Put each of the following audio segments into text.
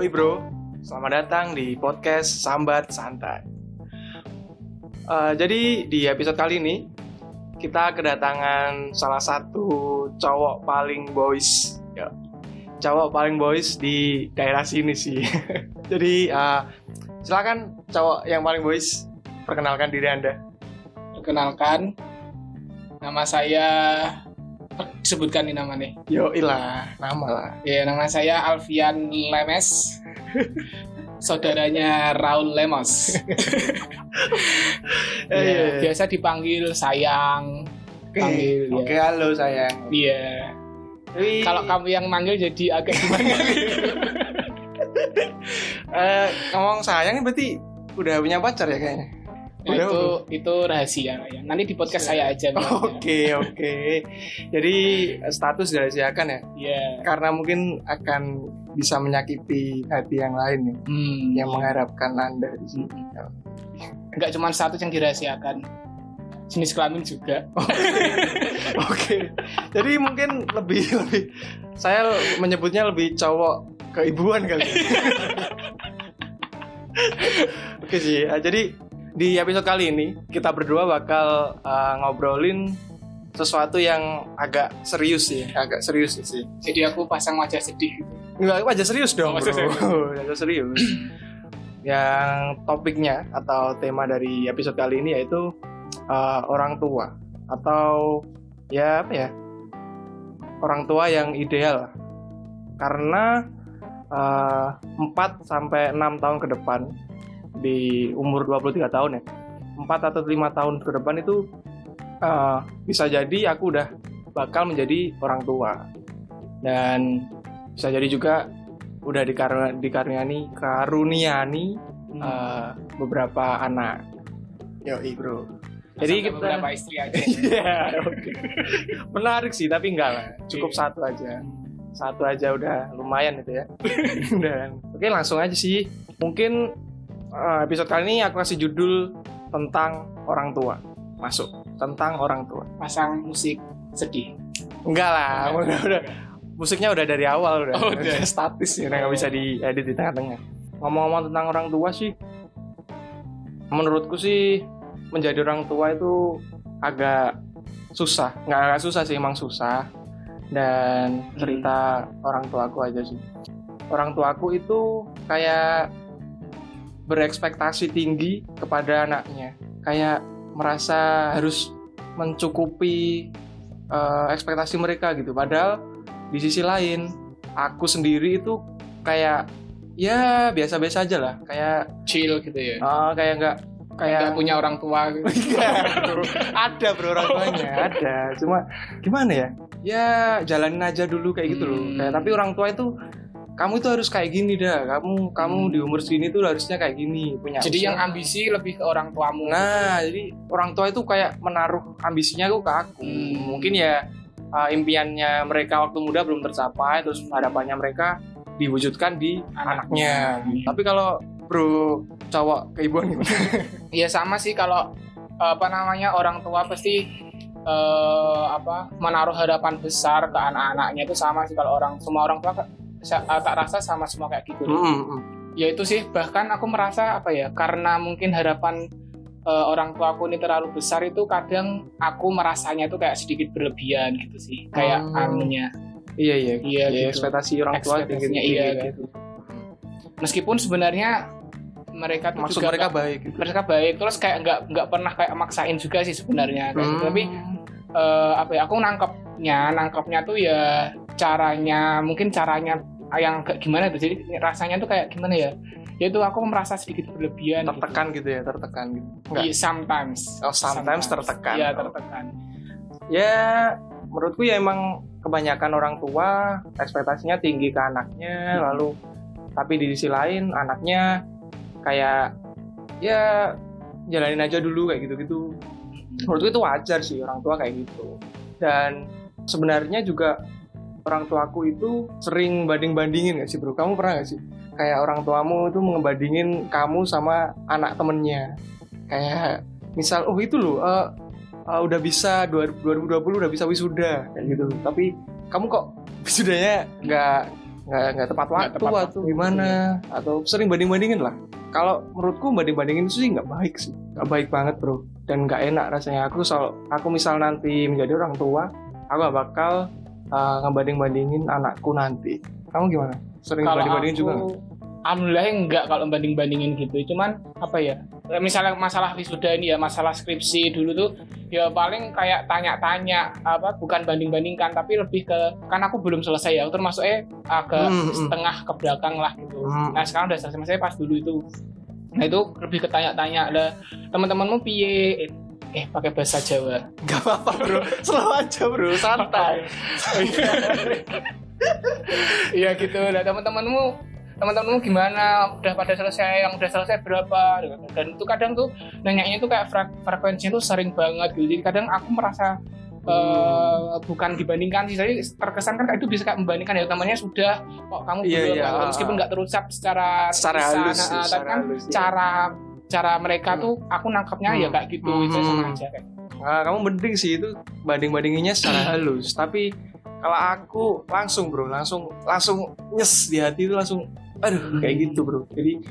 Yoi bro, selamat datang di podcast Sambat Santai. Uh, jadi di episode kali ini kita kedatangan salah satu cowok paling boys, ya, cowok paling boys di daerah sini sih. jadi uh, silakan cowok yang paling boys perkenalkan diri anda. Perkenalkan, nama saya sebutkan nih namanya. Yo ilah, nama lah. Ya, nama saya Alfian Lemes. Saudaranya Raul Lemos. Ya, iya. biasa dipanggil sayang. Oke, Panggil, ya. oke halo sayang. Iya. Kalau kamu yang manggil jadi agak gimana? eh, ngomong sayang berarti udah punya pacar ya kayaknya. Nah, Udah, itu itu rahasia ya. Nanti di podcast saya aja. Oke oke. Jadi status dirahasiakan ya. Iya. Karena mungkin akan bisa menyakiti hati yang lain nih, Hmm. yang mengharapkan anda di sini. Enggak cuma satu yang dirahasiakan. Jenis kelamin juga. Oke. Jadi mungkin lebih lebih saya menyebutnya lebih cowok keibuan kali. ya. Oke sih. Jadi di episode kali ini kita berdua bakal eh, ngobrolin sesuatu yang agak serius sih, agak serius sih. Jadi aku pasang wajah sedih. Enggak, wajah serius dong, Wajah bro. serius. Wajah serius. yang topiknya atau tema dari episode kali ini yaitu uh, orang tua atau ya apa ya orang tua yang ideal karena uh, 4 sampai 6 tahun ke depan di umur 23 tahun ya 4 atau 5 tahun ke depan itu uh, bisa jadi aku udah bakal menjadi orang tua dan bisa jadi juga udah dikar dikaruniani karuniani Hmm. uh, beberapa anak Yoi bro jadi Sampai kita beberapa istri aja. Iya, oke. Menarik sih, tapi enggak lah. Cukup Iya. satu aja. Satu aja udah lumayan itu ya. Dan oke langsung aja sih. Mungkin episode kali ini aku kasih judul tentang orang tua. Masuk tentang orang tua. Pasang musik sedih. Enggak lah, udah udah musiknya udah dari awal udah. Oh, udah. statis ya, nggak bisa diedit di tengah-tengah. Ngomong-ngomong tentang orang tua sih, menurutku sih menjadi orang tua itu agak susah. Nggak agak susah sih, emang susah. Dan cerita orang tuaku aja sih. Orang tuaku itu kayak berekspektasi tinggi kepada anaknya. Kayak merasa harus mencukupi eh, ekspektasi mereka gitu. Padahal di sisi lain, aku sendiri itu kayak ya biasa-biasa aja lah. Kayak Chill gitu ya. eh, kayak nggak Kayak kayak punya orang tua gitu. ada bro orang tuanya ada cuma gimana ya ya jalanin aja dulu kayak gitu loh Hmm. kayak tapi orang tua itu kamu itu harus kayak gini dah kamu kamu Hmm. di umur segini tuh harusnya kayak gini punya Jadi usaha. yang ambisi lebih ke orang tuamu. nah jadi orang tua itu kayak menaruh ambisinya tuh ke aku Hmm. mungkin ya uh, impiannya mereka waktu muda belum tercapai terus harapannya mereka diwujudkan di anaknya, tapi kalau bro cowok keibuan gimana Iya sama sih kalau apa namanya orang tua pasti eh, apa menaruh harapan besar ke anak-anaknya itu sama sih kalau orang semua orang tua eh, tak rasa sama semua kayak gitu. Hmm, hmm. Ya itu sih bahkan aku merasa apa ya karena mungkin harapan eh, orang tua aku ini terlalu besar itu kadang aku merasanya itu kayak sedikit berlebihan gitu sih kayak Hmm. anunya iya iya Iya, iya gitu. ekspektasi orang tua Ekspektasinya tinggi-tinggi iya, kayak gitu. meskipun sebenarnya mereka tuh maksud juga mereka nggak- baik gitu. mereka baik terus kayak nggak nggak pernah kayak maksain juga sih sebenarnya kayak gitu. Hmm. tapi eh, apa ya aku nangkepnya nangkepnya tuh ya caranya mungkin caranya yang kayak gimana tuh jadi rasanya tuh kayak gimana ya yaitu aku merasa sedikit berlebihan gitu. tertekan gitu ya tertekan gitu Enggak. Iya, sometimes Oh, sometimes tertekan. iya Oh. tertekan ya menurutku ya emang kebanyakan orang tua ekspektasinya tinggi ke anaknya Hmm. lalu tapi di sisi lain anaknya kayak ya jalanin aja dulu kayak gitu-gitu menurutku itu wajar sih orang tua kayak gitu dan sebenarnya juga orang tuaku itu sering banding-bandingin gak sih bro? Kamu pernah gak sih? Kayak orang tuamu itu ngebandingin kamu sama anak temennya. Kayak misal oh itu loh eh, eh, udah bisa 2020 udah bisa wisuda kayak gitu. Tapi kamu kok wisudanya nggak nggak nggak tepat waktu tepat atau gimana? atau sering banding bandingin lah. Kalau menurutku banding bandingin itu sih nggak baik sih. Nggak baik banget bro. Dan nggak enak rasanya. Aku soal aku misal nanti menjadi orang tua aku bakal uh, ngebanding bandingin anakku nanti. Kamu gimana? Sering kalau banding bandingin aku juga alhamdulillah enggak kalau banding bandingin gitu. Cuman apa ya misalnya masalah wisuda ini ya masalah skripsi dulu tuh ya paling kayak tanya-tanya apa bukan banding-bandingkan tapi lebih ke kan aku belum selesai ya termasuk eh agak Hmm, hmm. setengah ke belakang lah gitu. Hmm. nah sekarang udah selesai pas dulu itu. Nah itu lebih ke tanya-tanya lah teman-temanmu piye eh, pakai bahasa Jawa. Nggak apa-apa bro. Selalu aja bro. Santai. Iya gitu. Lah teman-temanmu teman-temanmu gimana? Udah pada selesai? Yang udah selesai berapa? Dan itu kadang tuh nanyanya tuh kayak frek frekuensinya tuh sering banget gitu. Jadi kadang aku merasa eh, bukan dibandingkan sih. Jadi terkesan kan itu bisa kayak membandingkan ya. Utamanya sudah kok kamu Iya, belum iya, Nah, ah, meskipun nggak terucap secara secara halus nah, tapi secara kan halus, iya. cara cara mereka tuh aku nangkapnya ya Hmm. kayak gitu itu Hmm. sama aja kayak Nah, kamu mending sih itu banding bandinginnya secara halus. Tapi kalau aku langsung bro langsung langsung nyes di hati itu langsung aduh kayak gitu bro. Jadi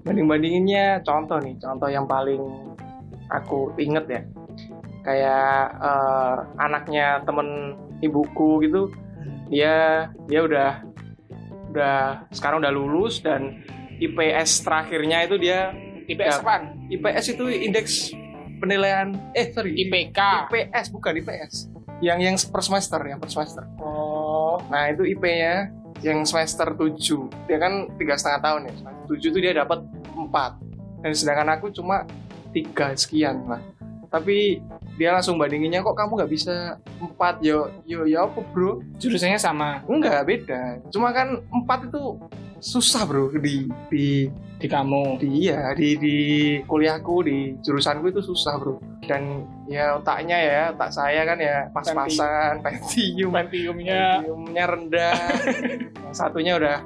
banding bandinginnya contoh nih contoh yang paling aku inget ya. Kayak eh, anaknya temen ibuku gitu dia dia udah udah sekarang udah lulus dan IPS terakhirnya itu dia IPS apaan? IPS itu indeks penilaian eh sorry. IPK IPS bukan IPS yang yang per semester yang per semester. Oh. Nah itu IP-nya yang semester 7 dia kan tiga setengah tahun ya. Semester 7 itu dia dapat 4 dan sedangkan aku cuma tiga sekian lah. Tapi dia langsung bandinginnya kok kamu nggak bisa 4 yo yo ya apa bro? Jurusannya sama. Enggak beda. Cuma kan 4 itu susah bro. Di di di kamu. di iya di di kuliahku di jurusanku itu susah bro. Dan ya otaknya ya otak saya kan ya pas-pasan pentium. Pentiumnya. Pentiumnya rendah. Satunya udah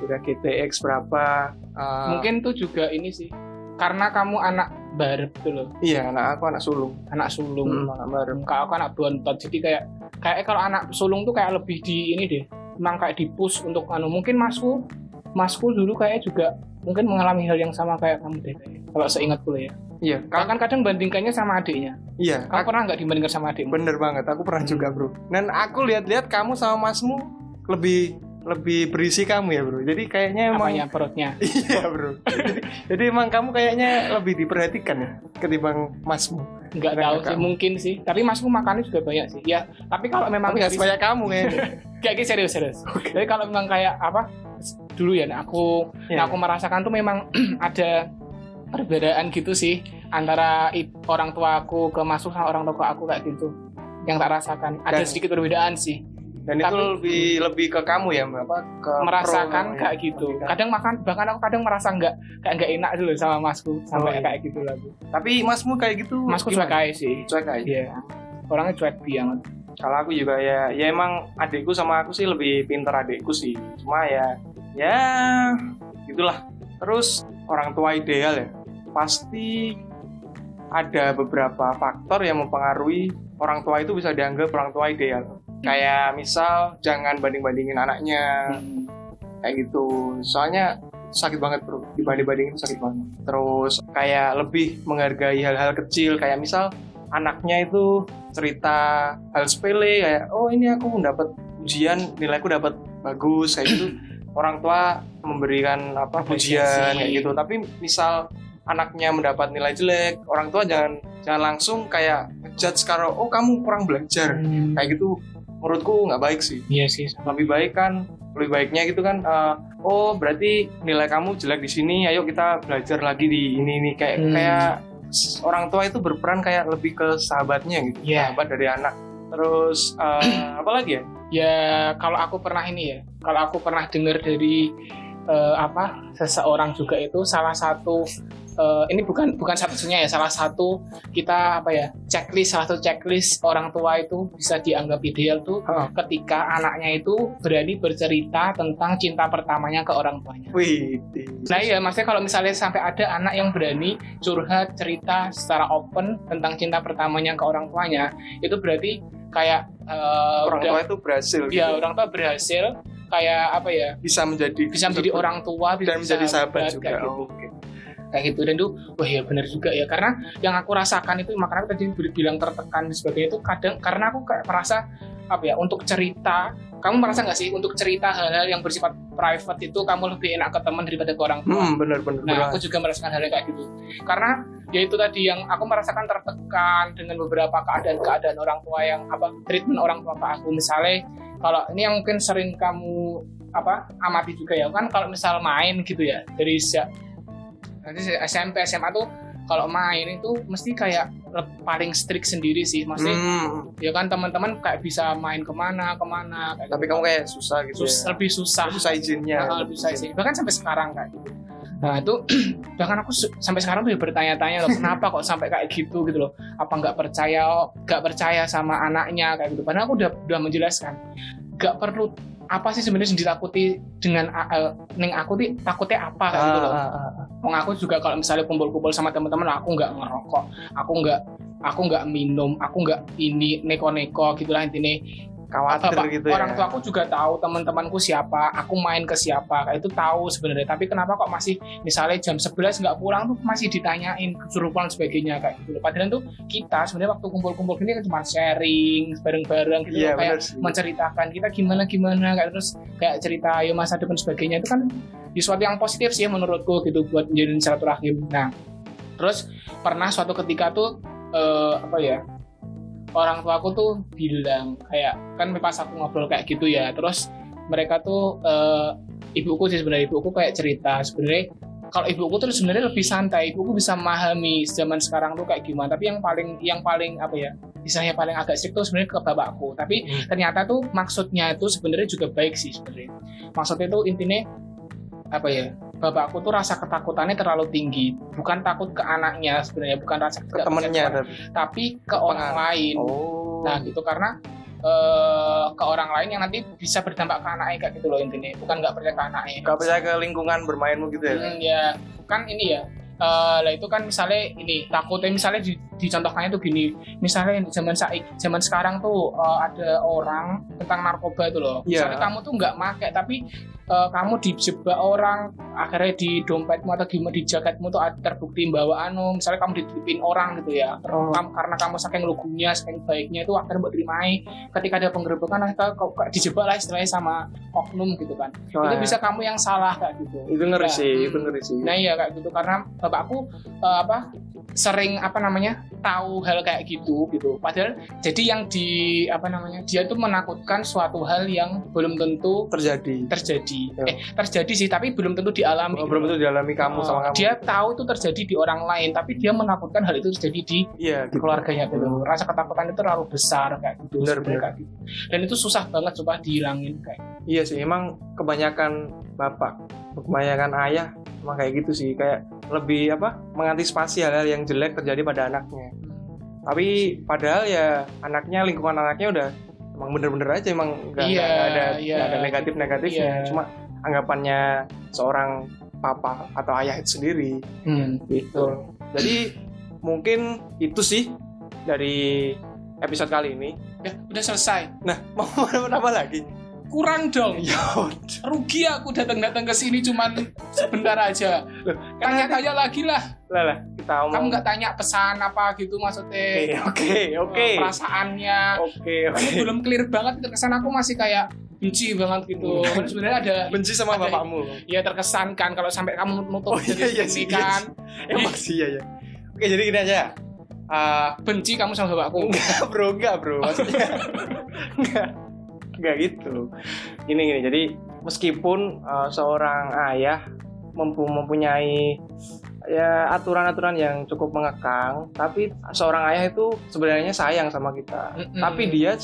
udah GTX berapa eh, mungkin tuh juga ini sih karena kamu anak barep tuh loh. Iya anak aku anak sulung. Anak sulung. Hmm, anak bareng kalau aku anak bontot jadi kayak kayak kalau anak sulung tuh kayak lebih di ini deh memang kayak di push untuk anu. Mungkin masku masku dulu kayak juga mungkin mengalami hal yang sama kayak kamu deh kalau seingatku lah ya iya kak kan kadang bandingkannya sama adiknya. Iya kamu aku- pernah nggak dibandingkan sama adikmu? Bener banget aku pernah juga bro. Dan aku lihat-lihat kamu sama masmu lebih lebih berisi kamu ya bro. Jadi kayaknya emang apanya perutnya? Iya bro. Jadi, jadi emang kamu kayaknya lebih diperhatikan ya ketimbang masmu. Nggak tahu sih kamu? mungkin sih. Tapi masku makannya juga banyak sih. Ya tapi kalau memang tapi dari- sebanyak kamu kayaknya kayak serius serius. Jadi kalau memang kayak apa dulu ya. Nah aku Iya. nah aku merasakan tuh memang ada perbedaan gitu sih antara orang tua aku ke masuk sama orang tua aku kayak gitu yang tak rasakan. Ada Dan- sedikit perbedaan sih. Dan itu Tapi- lebih lebih ke kamu ya Mbak? apa? Ke merasakan pro- kayak gitu. Kadang makan bahkan aku kadang merasa nggak kayak nggak enak dulu sama masku sampai Oh, iya. kayak gitu Bu. tapi masmu kayak gitu masku cuek aja sih. Cuek aja? Iya. Orangnya cuek banget. Kalau aku juga ya ya emang adikku sama aku sih lebih pinter adikku sih. Cuma ya ya gitulah terus orang tua ideal ya. Pasti ada beberapa faktor yang mempengaruhi orang tua itu bisa dianggap orang tua ideal. Kayak misal jangan banding-bandingin anaknya. Kayak gitu. Soalnya sakit banget bro. Dibanding-bandingin itu sakit banget. Terus kayak lebih menghargai hal-hal kecil. Kayak misal anaknya itu cerita hal sepele kayak oh ini aku dapat ujian nilaiku dapat bagus kayak gitu orang tua memberikan apa pujian kayak gitu. Tapi misal anaknya mendapat nilai jelek orang tua jangan jangan langsung kayak judge kalau oh kamu kurang belajar. Hmm. kayak gitu menurutku nggak baik sih. Iya sih lebih baik kan lebih baiknya gitu kan eh, oh berarti nilai kamu jelek di sini ayo kita belajar lagi di ini ini kayak Hmm. kayak orang tua itu berperan kayak lebih ke sahabatnya gitu Iya. sahabat dari anak. Terus eh, apa lagi ya? Ya kalau aku pernah ini ya kalau aku pernah dengar dari eh, apa seseorang juga itu salah satu eh, ini bukan bukan satu-satunya ya salah satu kita apa ya checklist salah satu checklist orang tua itu bisa dianggap ideal tuh Oh. ketika anaknya itu berani bercerita tentang cinta pertamanya ke orang tuanya wih Nah iya, maksudnya kalau misalnya sampai ada anak yang berani curhat cerita secara open tentang cinta pertamanya ke orang tuanya, itu berarti kayak eh, orang udah tua itu berhasil ya gitu. orang tua berhasil kayak apa ya? Bisa menjadi bisa menjadi orang tua bisa dan menjadi sahabat kayak juga gitu. Oh, kayak gitu. Dan tuh wah ya benar juga ya. Karena yang aku rasakan itu makanya aku tadi bilang tertekan dan sebagainya itu kadang karena aku kayak merasa apa ya untuk cerita kamu merasa nggak sih untuk cerita hal-hal yang bersifat private itu kamu lebih enak ke teman daripada ke orang tua hmm benar benar Nah, aku juga merasakan hal yang kayak gitu. Karena ya itu tadi yang aku merasakan tertekan dengan beberapa keadaan-keadaan orang tua yang apa treatment orang tua ke aku. Misalnya kalau ini yang mungkin sering kamu apa amati juga ya kan kalau misal main gitu ya dari sejak nanti SMP SMA tuh kalau main itu mesti kayak paling strict sendiri sih maksudnya Hmm, ya kan teman-teman kayak bisa main ke mana ke mana kayak tapi gitu. kamu kayak susah gitu Sus- ya. lebih susah susah izinnya. Nah, lebih susah sih. Bahkan sampai sekarang kayak gitu. Nah itu bahkan aku sampai sekarang tuh bertanya-tanya loh kenapa kok sampai kayak gitu gitu loh. Apa nggak percaya nggak percaya sama anaknya kayak gitu. Padahal aku udah udah menjelaskan nggak perlu apa sih sebenarnya yang ditakuti dengan uh, neng aku tuh takutnya apa kayak gitu loh. Ah, ah, ah. Wong aku juga kalau misalnya kumpul-kumpul sama teman-teman aku nggak ngerokok, aku nggak aku nggak minum, aku nggak ini neko-neko gitulah intinya khawatir Bapak, gitu orang ya. tua aku juga tahu teman-temanku siapa, aku main ke siapa, kayak itu tahu sebenarnya. Tapi kenapa kok masih misalnya jam 11 nggak pulang tuh masih ditanyain suruh pulang sebagainya kayak gitu. Padahal tuh kita sebenarnya waktu kumpul-kumpul gini kan cuma sharing bareng-bareng gitu loh, kayak menceritakan kita gimana gimana kayak terus kayak cerita ayo masa depan sebagainya itu kan di suatu yang positif sih menurutku gitu buat menjalin silaturahim. Nah, terus pernah suatu ketika tuh eh, apa ya orang tua aku tuh bilang kayak kan pas aku ngobrol kayak gitu ya terus mereka tuh eh, ibuku sih sebenarnya ibuku kayak cerita sebenarnya kalau ibuku tuh sebenarnya lebih santai ibuku bisa memahami zaman sekarang tuh kayak gimana tapi yang paling yang paling apa ya misalnya paling agak strict tuh sebenarnya ke bapakku tapi Hmm. ternyata tuh maksudnya itu sebenarnya juga baik sih sebenarnya maksudnya itu intinya apa ya bapakku tuh rasa ketakutannya terlalu tinggi bukan takut ke anaknya sebenarnya bukan rasa ke temennya tapi. ke orang lain Oh. nah gitu karena eh, ke orang lain yang nanti bisa berdampak ke anaknya kayak gitu loh intinya bukan nggak percaya ke anaknya Gak percaya ke lingkungan bermainmu gitu ya. Hmm, ya kan ini ya eh, lah itu kan misalnya ini takutnya misalnya di, dicontohkannya tuh gini misalnya zaman saik zaman sekarang tuh eh, ada orang tentang narkoba itu loh Iya. misalnya kamu tuh nggak make tapi eh, kamu dijebak orang akhirnya di dompetmu atau gimana di jaketmu tuh terbukti bawa anu misalnya kamu dititipin orang gitu ya Oh. kam- karena kamu saking lugunya saking baiknya itu akhirnya buat terimai ketika ada penggerebekan akhirnya kau kau dijebak lah istilahnya sama oknum gitu kan Wah, itu bisa kamu yang salah kayak gitu itu ngeri Nah, sih, hmm. itu ngeri sih. Nah iya kayak gitu karena bapakku eh, apa sering apa namanya tahu hal kayak gitu gitu. Padahal jadi yang di apa namanya dia tuh menakutkan suatu hal yang belum tentu terjadi. terjadi. Ya. Eh terjadi sih tapi belum tentu dialami. Oh, gitu. belum tentu dialami kamu Oh, sama kamu. Dia tahu itu terjadi di orang lain tapi dia menakutkan hal itu terjadi di Iya, gitu. keluarganya gitu. Rasa ketakutan itu terlalu besar kayak gitu. Benar, benar. kayak gitu. Dan itu susah banget coba dihilangin kayak. Iya sih, emang kebanyakan bapak, kebanyakan ayah emang kayak gitu sih, kayak lebih apa mengantisipasi hal-hal yang jelek terjadi pada anaknya. Tapi padahal ya anaknya lingkungan anaknya udah emang bener-bener aja emang nggak Iya, ada iya. nggak ada negatif negatifnya, Iya. cuma anggapannya seorang papa atau ayah itu sendiri. Hmm, Gitu. Jadi mungkin itu sih dari episode kali ini. Ya, udah selesai. Nah, mau apa lagi? Kurang dong. Ya rugi aku datang-datang ke sini cuman sebentar aja. Tanya-tanya lagi lah. lah lah kita Kamu omong. nggak tanya pesan apa gitu Oke, maksudnya. oke, oke. eh, Perasaannya. Oke, oke. Kamu belum clear banget terkesan aku masih kayak benci banget gitu. Kan sebenarnya ada Benci sama Ada- bapakmu. ya terkesan kan kalau sampai kamu nutup Oh, iya, iya sih, iya kan Emang sih ya ya. Oke, jadi gini aja. Ah, benci kamu sama bapakku. enggak, Bro, enggak, Bro. Maksudnya enggak. Enggak gitu. Gini gini. Jadi meskipun ah, seorang ayah mempu- mempunyai ya aturan-aturan yang cukup mengekang, tapi seorang ayah itu sebenarnya sayang sama kita. Mm-mm. Tapi dia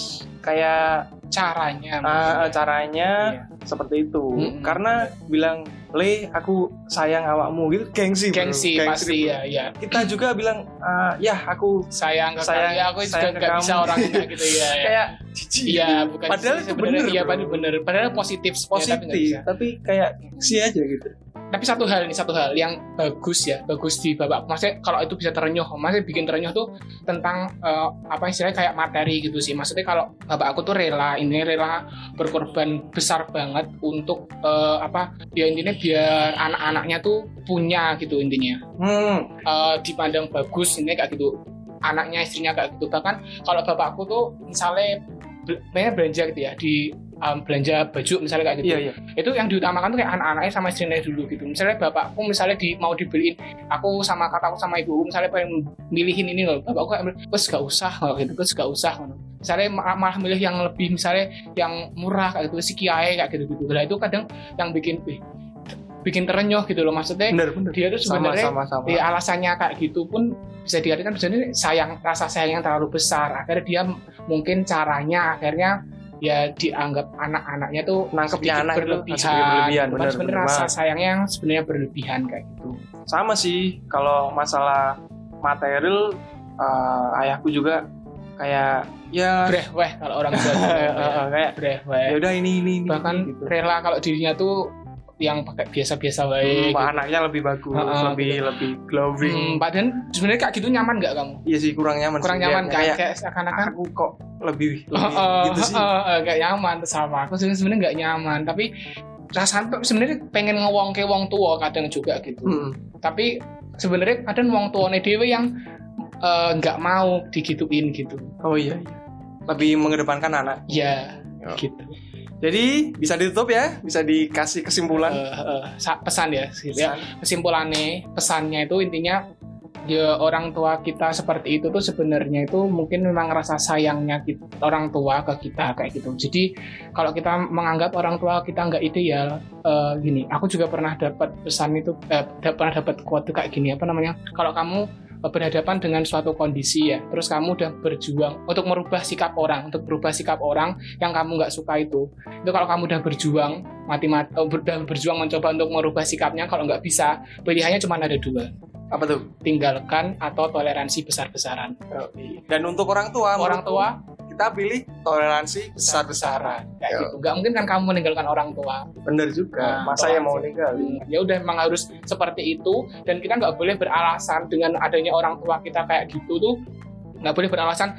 kayak caranya. maksudnya. caranya Iya. seperti itu. Mm-mm. Karena bilang, "Le, aku sayang awakmu." gitu gengsi. bro. Gengsi pasti ya, ya. Kita juga bilang, "Ah, "Ya, aku Sayang ke Sayang- kamu. Ya, aku juga sayang ke nggak bisa orang gitu ya. ya. kayak jijik." Iya, bukan Padahal itu bener, Iya, bro. padahal bener. Padahal positif, tapi nggak positif, bisa. tapi kayak gengsi aja gitu. Tapi satu hal ini satu hal yang bagus ya bagus di bapak maksudnya kalau itu bisa terenyuh maksudnya bikin terenyuh tuh tentang eh, apa istilahnya kayak materi gitu sih. Maksudnya kalau bapak aku tuh rela ini rela berkorban besar banget untuk eh, apa ya intinya biar anak-anaknya tuh punya gitu intinya. Hmm. Eh, dipandang bagus ini kayak gitu. Anaknya istrinya kayak gitu. Bahkan kalau bapakku tuh misalnya banyak belanja gitu ya di um, belanja baju misalnya kayak gitu. Iya iya. Itu yang diutamakan tuh kayak anak-anaknya sama istrinya dulu gitu. Misalnya bapakku misalnya di mau dibeliin aku sama kataku sama ibu misalnya pengen milihin ini loh. Bapakku kayak terus gak usah kalau gitu. Terus gak usah gitu. misalnya ma- malah milih yang lebih misalnya yang murah kayak gitu si kiai kayak gitu gitu lah itu kadang yang bikin wih, bikin terenyuh gitu loh. Maksudnya bener bener. dia tuh sebenarnya sama sama. di alasannya kayak gitu pun bisa diartikan sebenarnya sayang rasa sayang yang terlalu besar. Akhirnya dia mungkin caranya akhirnya ya dianggap anak-anaknya tuh Nangkepnya anak itu berlebihan, sedikit berlebihan, bener, sebenarnya rasa sayangnya yang sebenarnya berlebihan kayak gitu sama sih kalau masalah material eh, ayahku juga kayak ya brehweh kalau orang Jawa eh, eh, ya. kayak brehweh ya udah ini ini ini bahkan gitu. rela kalau dirinya tuh yang pakai biasa-biasa Hmm, baik anaknya lebih bagus Heeh, lebih lebih glowing. Hmm, padahal sebenarnya kayak gitu nyaman nggak kamu? Iya sih kurang nyaman kurang sih. nyaman Kayak- kan kayak kayak seakan-akan aku kok lebih lebih Oh, gitu sih. oh, oh, gak nyaman sama. Aku sebenarnya nggak nyaman tapi rasanya tuh sebenarnya pengen ngewong ke wong tua kadang juga gitu. Mm-mm. tapi sebenarnya kadang wong tuane dewe yang eh, nggak mau digituin gitu. Oh iya iya. Lebih mengedepankan anak. Ya. Yo. gitu jadi bisa ditutup ya bisa dikasih kesimpulan. Eh, sa- pesan ya gitu ya. Kesimpulannya pesannya itu intinya ya orang tua kita seperti itu tuh sebenarnya itu mungkin memang rasa sayangnya kita, orang tua ke kita kayak gitu. Jadi kalau kita menganggap orang tua kita nggak ideal eh, gini aku juga pernah dapat pesan itu da- pernah dapat quote kayak gini apa namanya? Kalau kamu berhadapan dengan suatu kondisi ya. Terus kamu udah berjuang untuk merubah sikap orang untuk berubah sikap orang yang kamu nggak suka itu. Itu kalau kamu udah berjuang mati-mati oh, ber- udah berjuang mencoba untuk merubah sikapnya kalau nggak bisa pilihannya cuma ada dua. Apa tuh? Tinggalkan atau toleransi besar-besaran. Dan untuk orang tua orang tua kita pilih toleransi besar besaran kayak Yo. gitu. Nggak mungkin kan kamu meninggalkan orang tua. Bener juga. Nah, masa yang mau ninggalin? Ya udah memang harus seperti itu. Dan kita nggak boleh beralasan dengan adanya orang tua kita kayak gitu tuh. Nggak boleh beralasan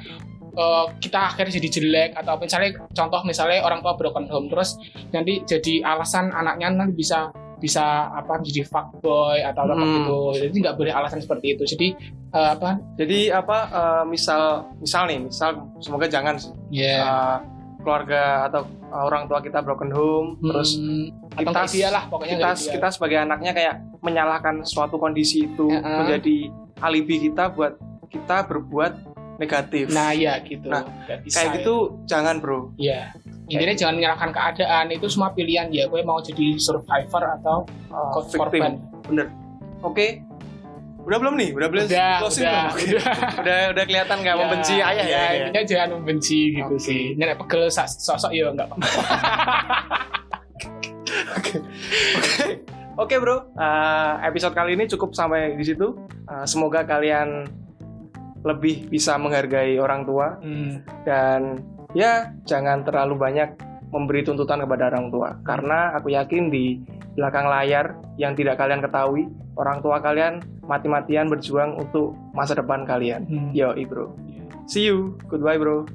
eh, kita akhirnya jadi jelek atau misalnya contoh misalnya orang tua broken home terus nanti jadi alasan anaknya nanti bisa bisa apa jadi fuckboy atau apa Hmm. gitu. Jadi nggak boleh alasan seperti itu. Jadi eh, apa? Jadi apa eh, misal misal nih misal semoga jangan sih. Ya eh, keluarga atau orang tua kita broken home terus Hmm, atau kita- lah pokoknya kita kita sebagai anaknya kayak menyalahkan suatu kondisi itu Heeh. menjadi alibi kita buat kita berbuat negatif. Nah ya gitu. Nah, kayak ya. gitu jangan bro. Ya, intinya jangan menyalahkan keadaan itu semua pilihan ya. Gue mau jadi survivor atau victim korban. bener oke udah belum nih udah belum Udah, closing udah, belum? Oke. udah. udah udah kelihatan nggak Ya, membenci ayah ya, ya, ini ya? intinya jangan membenci gitu Oke. sih. Ini nek pegel sosok ya enggak apa-apa. Oke bro, Uh, episode kali ini cukup sampai di situ. Uh, semoga kalian lebih bisa menghargai orang tua Hmm, dan ya jangan terlalu banyak memberi tuntutan kepada orang tua karena aku yakin di belakang layar yang tidak kalian ketahui orang tua kalian mati-matian berjuang untuk masa depan kalian. hmm. Yo, bro. See you. Goodbye, bro.